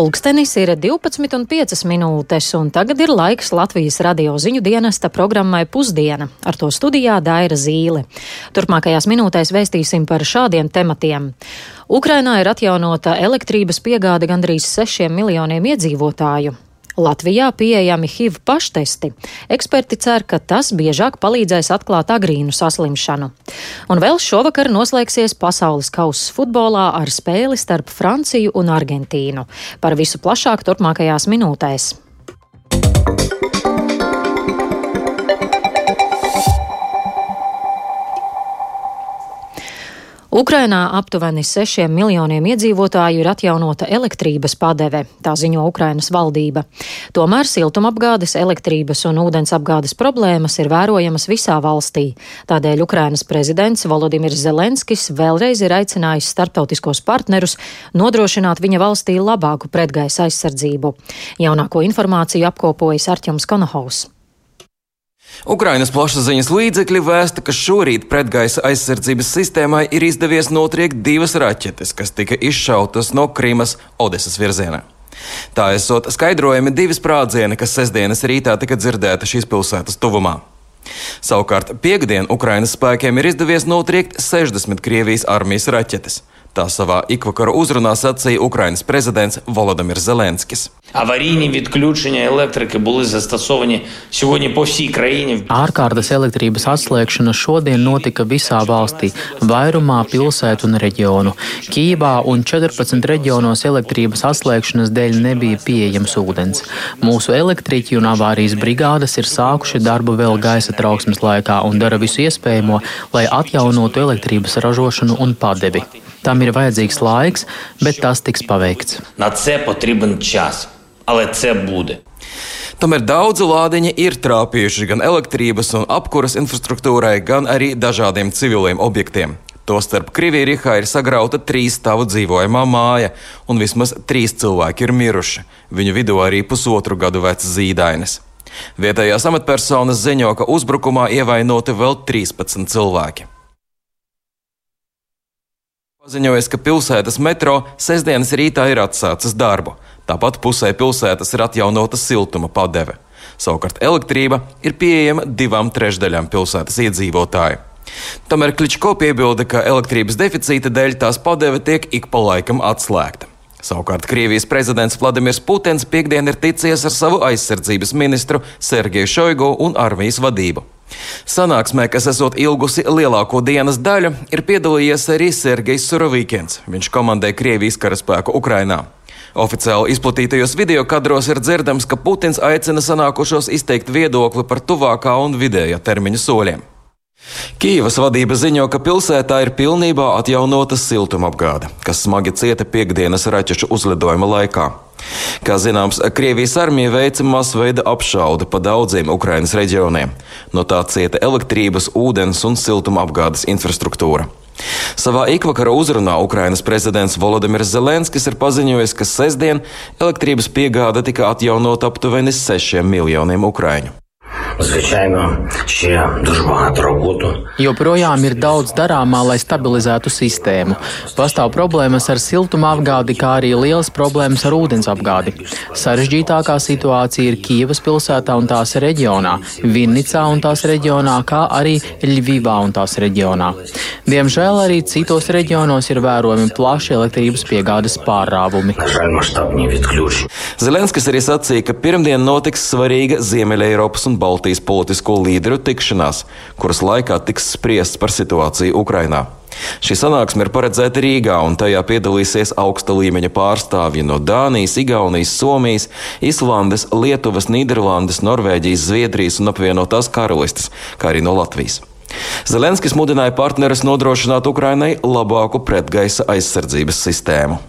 Pulkstenis ir 12,5 minūtes, un tagad ir laiks Latvijas radio ziņu dienesta programmai Pusdiena. Ar to studijā Daira Zīle. Turpmākajās minūtēs vēstīsim par šādiem tematiem. Ukrainā ir atjaunota elektrības piegāde gandrīz 6 miljoniem iedzīvotāju. Latvijā pieejami HIV paštesti. Eksperti cer, ka tas biežāk palīdzēs atklāt agrīnu saslimšanu. Un vēl šovakar noslēgsies pasaules kausa futbolā ar spēli starp Franciju un Argentīnu. Par visu plašāk turpmākajās minūtēs. Ukrainā aptuveni 6 miljoniem iedzīvotāju ir atjaunota elektrības padeve, tā ziņo Ukrainas valdība. Tomēr siltumapgādes, elektrības un ūdens apgādes problēmas ir vērojamas visā valstī. Tādēļ Ukrainas prezidents Volodimirs Zelenskis vēlreiz ir aicinājis starptautiskos partnerus nodrošināt viņa valstī labāku pretgaisa aizsardzību. Jaunāko informāciju apkopojas Arķems Konohaus. Ukrainas plašsaziņas līdzekļi vēsta, ka šorīt pretgaisa aizsardzības sistēmai ir izdevies notriekt divas raķetes, kas tika izšautas no Krimas Odesas virzienā. Tā esot skaidrojami divi sprādzieni, kas sestdienas rītā tika dzirdēti šīs pilsētas tuvumā. Savukārt piekdien Ukrainas spēkiem ir izdevies notriekt 60 Krievijas armijas raķetes. Tā savā ikvakara uzrunā sacīja Ukrainas prezidents Volodimirs Zelenskis. Ārkārtas elektrības atslēgšana šodien notika visā valstī, vairumā pilsētu un reģionu. Kīvā un 14 reģionos elektrības atslēgšanas dēļ nebija pieejams ūdens. Mūsu elektriķi un avārijas brigādes ir sākuši darbu vēl gaisa trauksmes laikā un dara visu iespējamo, lai atjaunotu elektrības ražošanu un padevi. Tam ir vajadzīgs laiks, bet tas tiks paveikts. Tomēr daudzi lādiņi ir trāpījuši gan elektrības un apkuras infrastruktūrai, gan arī dažādiem civiliem objektiem. Tostarp Krievijā ir sagrauta trīs stāvu dzīvojamā māja, un vismaz trīs cilvēki ir miruši. Viņu vidū arī pusotru gadu vecs zīdainis. Vietējās amatpersonas ziņo, ka uzbrukumā ievainoti vēl 13 cilvēki. Paziņojas, ka pilsētas metro sestdienas rītā ir atsācis darbu. Tāpat pusē pilsētas ir atjaunota siltuma padeve. Savukārt elektrība ir pieejama divām trešdaļām pilsētas iedzīvotāju. Tomēr Kličko piebilda, ka elektrības deficīta dēļ tās padeve tiek ik pa laikam atslēgta. Savukārt Krievijas prezidents Vladimirs Putins piekdien ir ticies ar savu aizsardzības ministru Sergeju Šoigu un armijas vadību. Sanāksmē, kas esot ilgusi lielāko dienas daļu, ir piedalījies arī Sergejs Surovīkins. Viņš komandē Krievijas karaspēku Ukrainā. Oficiāli izplatītajos video kadros ir dzirdams, ka Putins aicina sanākušos izteikt viedokli par tuvākā un vidējā termiņa soļiem. Kīvas vadība ziņo, ka pilsētā ir pilnībā atjaunota siltumapgāde, kas smagi cieta piekdienas raķešu uzlidojuma laikā. Kā zināms, Krievijas armija veica masveida apšaude pa daudziem Ukrainas reģioniem. No tā cieta elektrības, ūdens un siltuma apgādes infrastruktūra. Savā ikvakara uzrunā Ukrainas prezidents Volodimirs Zelenskis ir paziņojis, ka sestdien elektrības piegāde tika atjaunota aptuveni 6 miljoniem ukraiņu. Звичайно, ще дуже багато роботу. Joprojām ir daudz darāmā, lai stabilizētu sistēmu. Pastāv problēmas ar siltuma apgādi, kā arī lielas problēmas ar ūdens apgādi. Sarežģītākā situācija ir Kīvas pilsētā un tās reģionā, Vinnicā un tās reģionā, kā arī Ļvivā un tās reģionā. Diemžēl arī citos reģionos ir vērojami plaši elektrības piegādes pārrāvumi. На жаль, масштабні відключення. Zelenskis arī sacīja, ka pirmdien notiks svarīga Ziemeļeiropas un Baltijas politisko līderu tikšanās, kuras laikā tiks spriests par situāciju Ukrainā. Šī sanāksme ir paredzēta Rīgā, un tajā piedalīsies augsta līmeņa pārstāvji no Dānijas, Igaunijas, Somijas, Islandes, Lietuvas, Nīderlandes, Norvēģijas, Zviedrijas un apvienotās karalistes, kā arī no Latvijas. Zelenskis mudināja partnerus nodrošināt Ukrainai labāku pretgaisa aizsardzības sistēmu.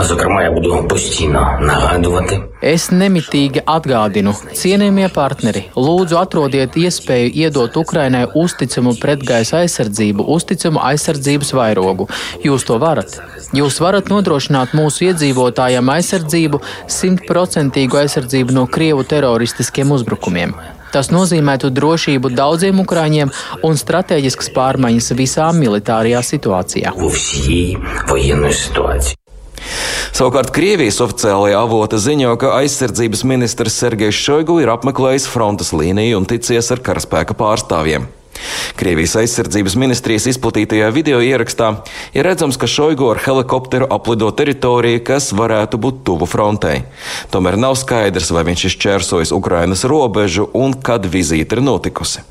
Зокрема, я буду постійно нагадувати. Es nemitīgi atgādinu, cienījamie partneri, lūdzu atrodiet iespēju iedot Ukrainai uzticamu pretgaisa aizsardzību, uzticamu aizsardzības vairogu. Jūs to varat. Jūs varat nodrošināt mūsu iedzīvotājiem aizsardzību, simtprocentīgu aizsardzību no Krievu teroristiskiem uzbrukumiem. Tas nozīmētu drošību daudziem ukrāņiem un strateģiskas pārmaiņas visā militārajā situācijā. Savukārt Krievijas oficiālajā avota ziņo, ka aizsardzības ministrs Sergejs Šoigu ir apmeklējis frontes līniju un ticies ar karaspēka pārstāvjiem. Krievijas aizsardzības ministrijas izplatītajā video ierakstā ir redzams, ka Šoigu ar helikopteru aplido teritoriju, kas varētu būt tuvu frontei. Tomēr nav skaidrs, vai viņš izčērsojis Ukrainas robežu un kad vizīte ir notikusi.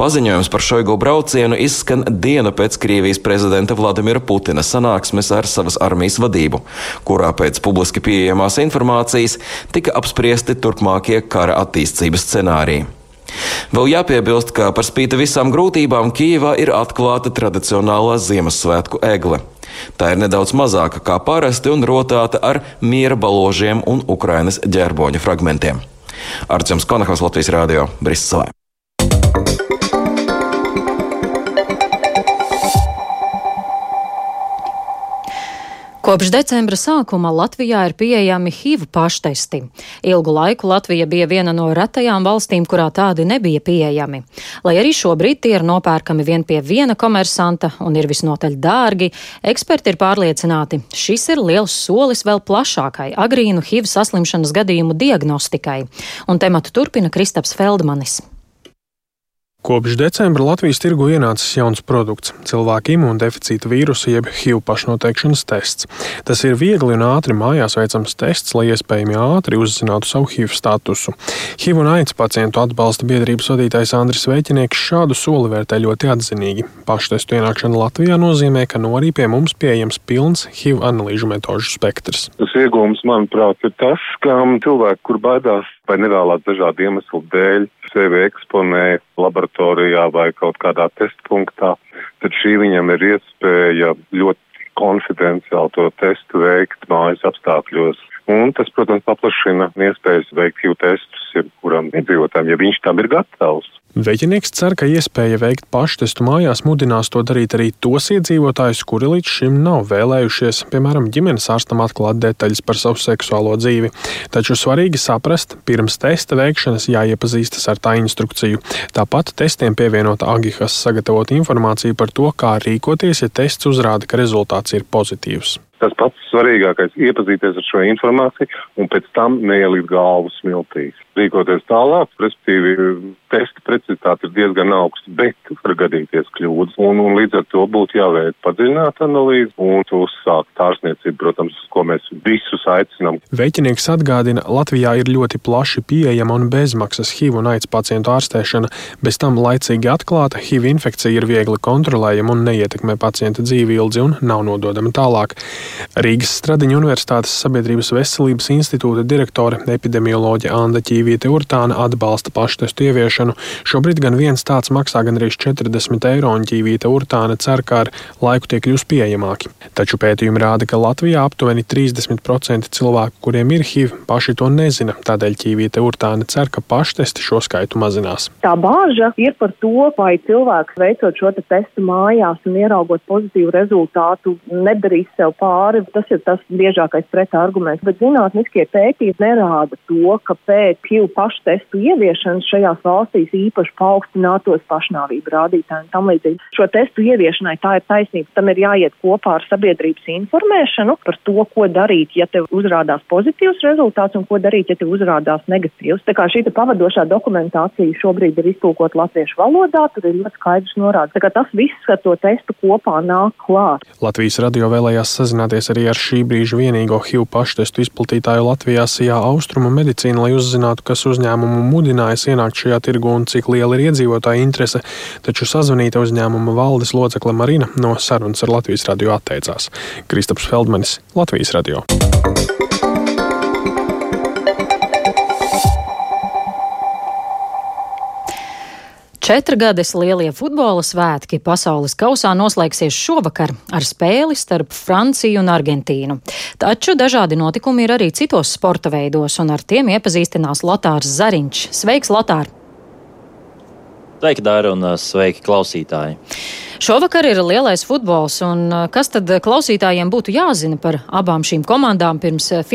Paziņojums par Šoigu braucienu izskan dienu pēc Krievijas prezidenta Vladimira Putina sanāksmes ar savas armijas vadību, kurā pēc publiski pieejamās informācijas tika apspriesti turpmākie kara attīstības scenāriji. Vēl jāpiebilst, ka par spīti visām grūtībām Kīvā ir atklāta tradicionālā Ziemassvētku egle. Tā ir nedaudz mazāka kā parasti un rotāta ar miera baložiem un Ukrainas ģerboņa fragmentiem. Arcēns Konahos Latvijas Rādio Briselē. Kopš decembra sākuma Latvijā ir pieejami HIV paštesti. Ilgu laiku Latvija bija viena no retajām valstīm, kurā tādi nebija pieejami. Lai arī šobrīd tie ir nopērkami vien pie viena komersanta un ir visnotaļ dārgi, eksperti ir pārliecināti, šis ir liels solis vēl plašākai agrīnu HIV saslimšanas gadījumu diagnostikai. Un tematu turpina Kristaps Feldmanis. Kopš decembra Latvijas tirgu ienācis jauns produkts - cilvēka imūndeficīta vīrusa jeb HIV pašnoteikšanas tests. Tas ir viegli un ātri mājās veicams tests, lai iespējami ātri uzzinātu savu HIV statusu. HIV un AIDS pacientu atbalsta biedrības vadītājs Andris Veķinieks šādu soli vērtē ļoti atzinīgi. Paštestu ienākšana Latvijā nozīmē, ka no arī pie mums pieejams pilns HIV analīžu metožu spektrs. Tas iegūms, manuprāt, ir tas, ka cilvēki, kur baidās vai nevēlās dažādu iemeslu dēļ sevi eksponē laboratorijā vai kaut kādā testpunktā, tad šī viņam ir iespēja ļoti konfidenciāli to testu veikt mājas apstākļos. Un tas, protams, paplašina iespējas veikt HIV testus jebkuram iedzīvotājam, ja viņš tam ir gatavs. Veģinieks cer, ka iespēja veikt paštestu mājās mudinās to darīt arī tos iedzīvotājus, kuri līdz šim nav vēlējušies, piemēram, ģimenes ārstam atklāt detaļas par savu seksuālo dzīvi. Taču svarīgi saprast, pirms testa veikšanas jāiepazīstas ar tā instrukciju. Tāpat testiem pievienot Agihas sagatavot informāciju par to, kā rīkoties, ja tests uzrāda, ka rezultāts ir pozitīvs. Tas pats svarīgākais - iepazīties ar šo informāciju un pēc tam neielikt galvu smiltīs. Rīkoties tālāk, respektīvi, testa precizitāte ir diezgan augsta, bet var gadīties kļūdas. Un, un līdz ar to būtu jāveic padziļināta analīze un uzsākt ārsniecību, protams, ko mēs visus aicinām. Veķinieks atgādina, Latvijā ir ļoti plaši pieejama un bezmaksas HIV un AIDS pacientu ārstēšana, bez tam laicīgi atklāta HIV infekcija ir viegli kontrolējama un neietekmē pacienta dzīvi ilgi un nav nododama tālāk. Rīgas Stradiņa Universitātes Sabiedrības veselības institūta direktore epidemioloģe Anda Ķīvīte Urtāna atbalsta paštestu ieviešanu. Šobrīd gan viens tāds maksā gandrīz 40 eiro, un Ķīvīte Urtāna cer, ka ar laiku tie kļūs pieejamāki. Taču pētījumi rāda, ka Latvijā aptuveni 30% cilvēku, kuriem ir HIV, paši to nezina. Tādēļ Ķīvīte Urtāna cer, ka paštesti šo skaitu mazinās. Tā bāža ir par to, vai cilvēks veicot šo te testu mājās un ieraugot pozitīvu rezultātu, nedarīs sev pāri. Tas ir tas biežākais pretarguments. Bet zinātniskie pētījumi nerāda to, ka pēc HIV pašu testu ieviešanas šajās valstīs īpaši paaugstinātos pašnāvību rādītāji un tam līdzīgi. Šo testu ieviešanai tā ir taisnība. Tam ir jāiet kopā ar sabiedrības informēšanu par to, ko darīt, ja tev uzrādās pozitīvs rezultāts un ko darīt, ja tev uzrādās negatīvs. Tā kā šī pavadošā dokumentācija šobrīd ir iztulkota latviešu valodā, tur ir ļoti skaidrs norādes. Tā kā tas viss ar to testu kopā nāk klāt. Latvijas radio vēlējās sazināties arī ar šī brīža vienīgo HIV paštestu izplatītāju Latvijā Sijā Austrumu medicīnu, lai uzzinātu, kas uzņēmumu mudinājis ienākt šajā tirgu un cik liela ir iedzīvotāja interese, taču sazvanīta uzņēmuma valdes locekle Marina no sarunas ar Latvijas radio atteicās. Kristaps Feldmanis, Latvijas radio. Četrgades lielie futbola svētki pasaules kausā noslēgsies šovakar ar spēli starp Franciju un Argentīnu. Taču dažādi notikumi ir arī citos sporta veidos, un ar tiem iepazīstinās Lotārs Zariņš. Sveiks, Lotār! Sveiki, Dāra, un sveiki, klausītāji! Šovakar ir lielais futbols, un kas tad klausītājiem būtu jāzina par abām šīm komandām pirms uh,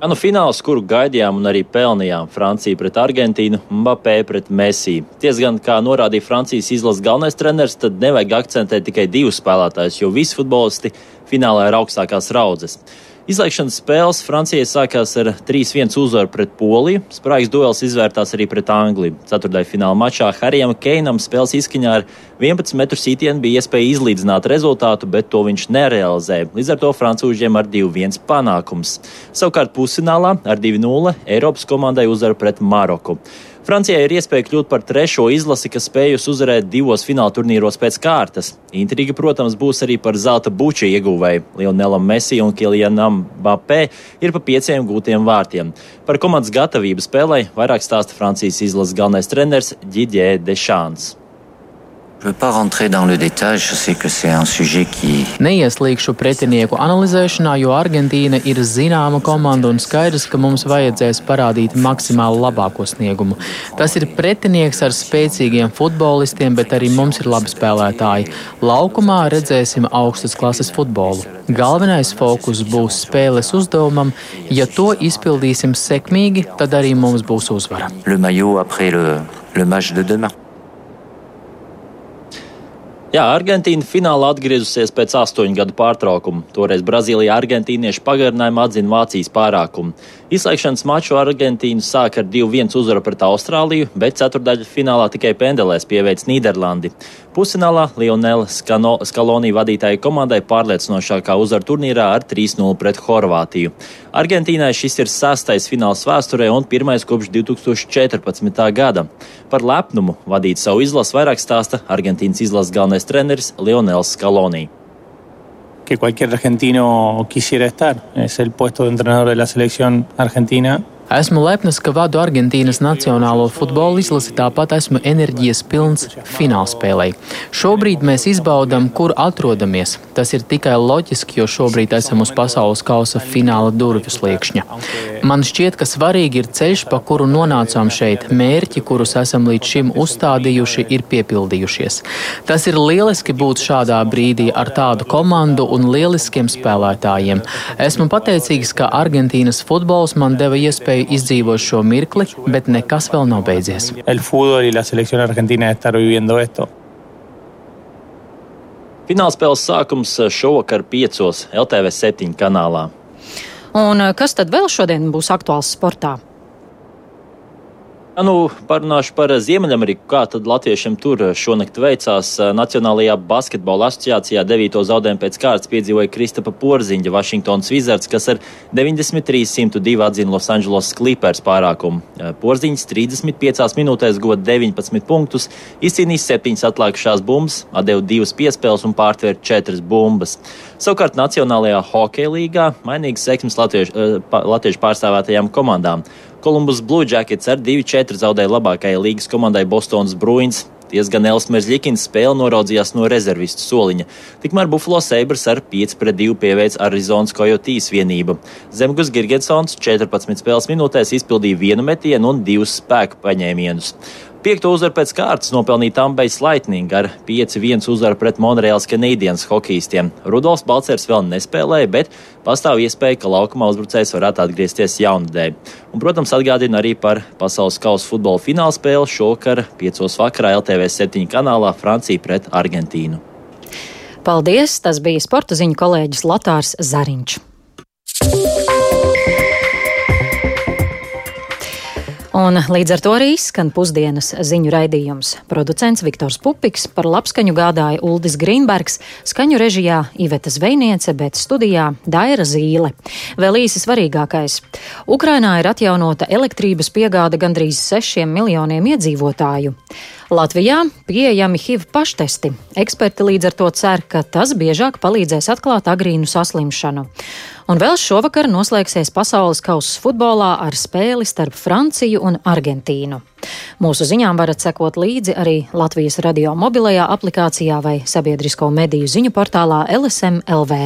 finālspēles? Nu, fināls, kuru gaidījām un arī pelnījām Francija pret Argentīnu, Mbappé pret Messi. Tiesa gan, kā norādīja Francijas izlases galvenais treneris, tad nevajag akcentēt tikai divus spēlētājus, jo visi futbolisti finālā ir augstākās raudzes. Izlaišanas spēles Francijai sākās ar 3-1 uzvaru pret Poliju. Spraigs duels izvērtās arī pret Angliju. Ceturtajā fināla mačā Harijam Keinam spēles izskaņā ar 11 metru sītienu bija iespēja izlīdzināt rezultātu, bet to viņš nerealizēja. Līdz ar to francūžiem ar 2-1 panākums. Savukārt pusfinālā ar 2-0 Eiropas komandai uzvaru pret Maroku. Francijai ir iespēja kļūt par trešo izlasi, kas spējusi uzvarēt divos fināla turnīros pēc kārtas. Intriga, protams, būs arī par zelta buču ieguvēju. Lionelam Messi un Kilianam Mbappé ir pa pieciem gūtiem vārtiem. Par komandas gatavību spēlē vairāk stāsta Francijas izlases galvenais treneris Didier Dešāns. Neieslīgšu pretinieku analizēšanā, jo Argentīna ir zināma komanda un skaidrs, ka mums vajadzēs parādīt maksimāli labāko sniegumu. Tas ir pretinieks ar spēcīgiem futbolistiem, bet arī mums ir labi spēlētāji. Laukumā redzēsim augstas klases futbolu. Galvenais fokus būs spēles uzdevumam. Ja to izpildīsim sekmīgi, tad arī mums būs uzvara. Le maillot après le, le match de demain. Jā, Argentīna finālā atgriezusies pēc astoņu gadu pārtraukuma. Toreiz Brazīlijā argentīnieši pagarinājumā atzina Vācijas pārākumu. Izslēgšanas maču Argentīnu sāk ar 2-1 uzvaru pret Austrāliju, bet ceturdaļa finālā tikai pendelēs pieveic Nīderlandi. Pusfinālā Lionela Skalonī vadītāja komandai pārliecinošākā uzvara turnīrā ar 3-0 pret Horvātiju. Argentīnai šis ir sastais fināls vēsturē un pirmais kopš 2014. gada. Par lepnumu vadīt savu izlasi vairāk stāsta Argentīnas izlases galvenais treneris Lionels Skalonī. que cualquier argentino quisiera estar. Es el puesto de entrenador de la selección argentina Esmu lepns, ka vadu Argentīnas nacionālo futbola izlasi, tāpat esmu enerģijas pilns finālspēlē. Šobrīd mēs izbaudām, kur atrodamies. Tas ir tikai loģiski, jo šobrīd esam uz pasaules kausa fināla durvju sliekšņa. Man šķiet, ka svarīgi ir ceļš, pa kuru nonācām šeit. Mērķi, kurus esam līdz šim uzstādījuši, ir piepildījušies. Tas ir lieliski būt šādā brīdī ar tādu komandu un lieliskiem spēlētājiem. Esmu pateicīgs, ka Argentīnas futbols man deva iespēju iespēju izdzīvot šo mirkli, bet nekas vēl nav beidzies. Finālspēles sākums šovakar piecos LTV 7 kanālā. Un kas tad vēl šodien būs aktuāls sportā? Nu, parunāšu par Ziemeļameriku. Kā tad latviešiem tur šonakt veicās? Nacionālajā basketbola asociācijā 9. zaudējumu pēc kārtas piedzīvoja Kristapa Porziņa, Vašingtonas Wizards, kas ar 93-102 atzina Losandželos Clippers pārākumu. Porziņš 35 minūtēs god 19 punktus, izcīnījis 7 atlikušās bumbas, atdeva 2 piespēles un pārtvēra 4 bumbas. Savukārt Nacionālajā hokeja līgā mainīgs sekmes latviešu, latviešu pārstāvētajām komandām. Kolumbus Blue Jackets ar 2-4 zaudēja labākajai līgas komandai Bostonas Bruins. Diezgan Elsmers Ļikins spēle noraudzījās no rezervistu soliņa. Tikmēr Buffalo Sabres ar 5-2 pieveic Arizonas Coyotes vienību. Zemgus Girgensons 14 spēles minūtēs izpildīja vienu metienu un divus spēku paņēmienus. Piekto uzvaru pēc kārtas nopelnīja Tambejs Lightning ar 5-1 uzvaru pret Monreāls Canadiens hokeistiem. Rudolfs Balcers vēl nespēlēja, bet pastāv iespēja, ka laukumā uzbrucējs varētu atgriezties jaunadēļ. Un, protams, atgādina arī par pasaules kausa futbola fināla spēli šokar 5. vakarā LTV 7 kanālā Francija pret Argentīnu. Paldies! Tas bija sporta ziņu kolēģis Latārs Zariņš. Un līdz ar to arī izskan pusdienas ziņu raidījums. Producents Viktors Pupiks par labskaņu gādāja Uldis Grīnbergs, skaņu režijā Iveta Zvejniece, bet studijā Daira Zīle. Vēl īsi svarīgākais. Ukrainā ir atjaunota elektrības piegāde gandrīz sešiem miljoniem iedzīvotāju. Latvijā pieejami HIV paštesti. Eksperti līdz ar to cer, ka tas biežāk palīdzēs atklāt agrīnu saslimšanu. Un vēl šovakar noslēgsies pasaules kausa futbolā ar spēli starp Franciju un Argentīnu. Mūsu ziņām varat sekot līdzi arī Latvijas radio mobilajā aplikācijā vai sabiedrisko mediju ziņu portālā LSM LV.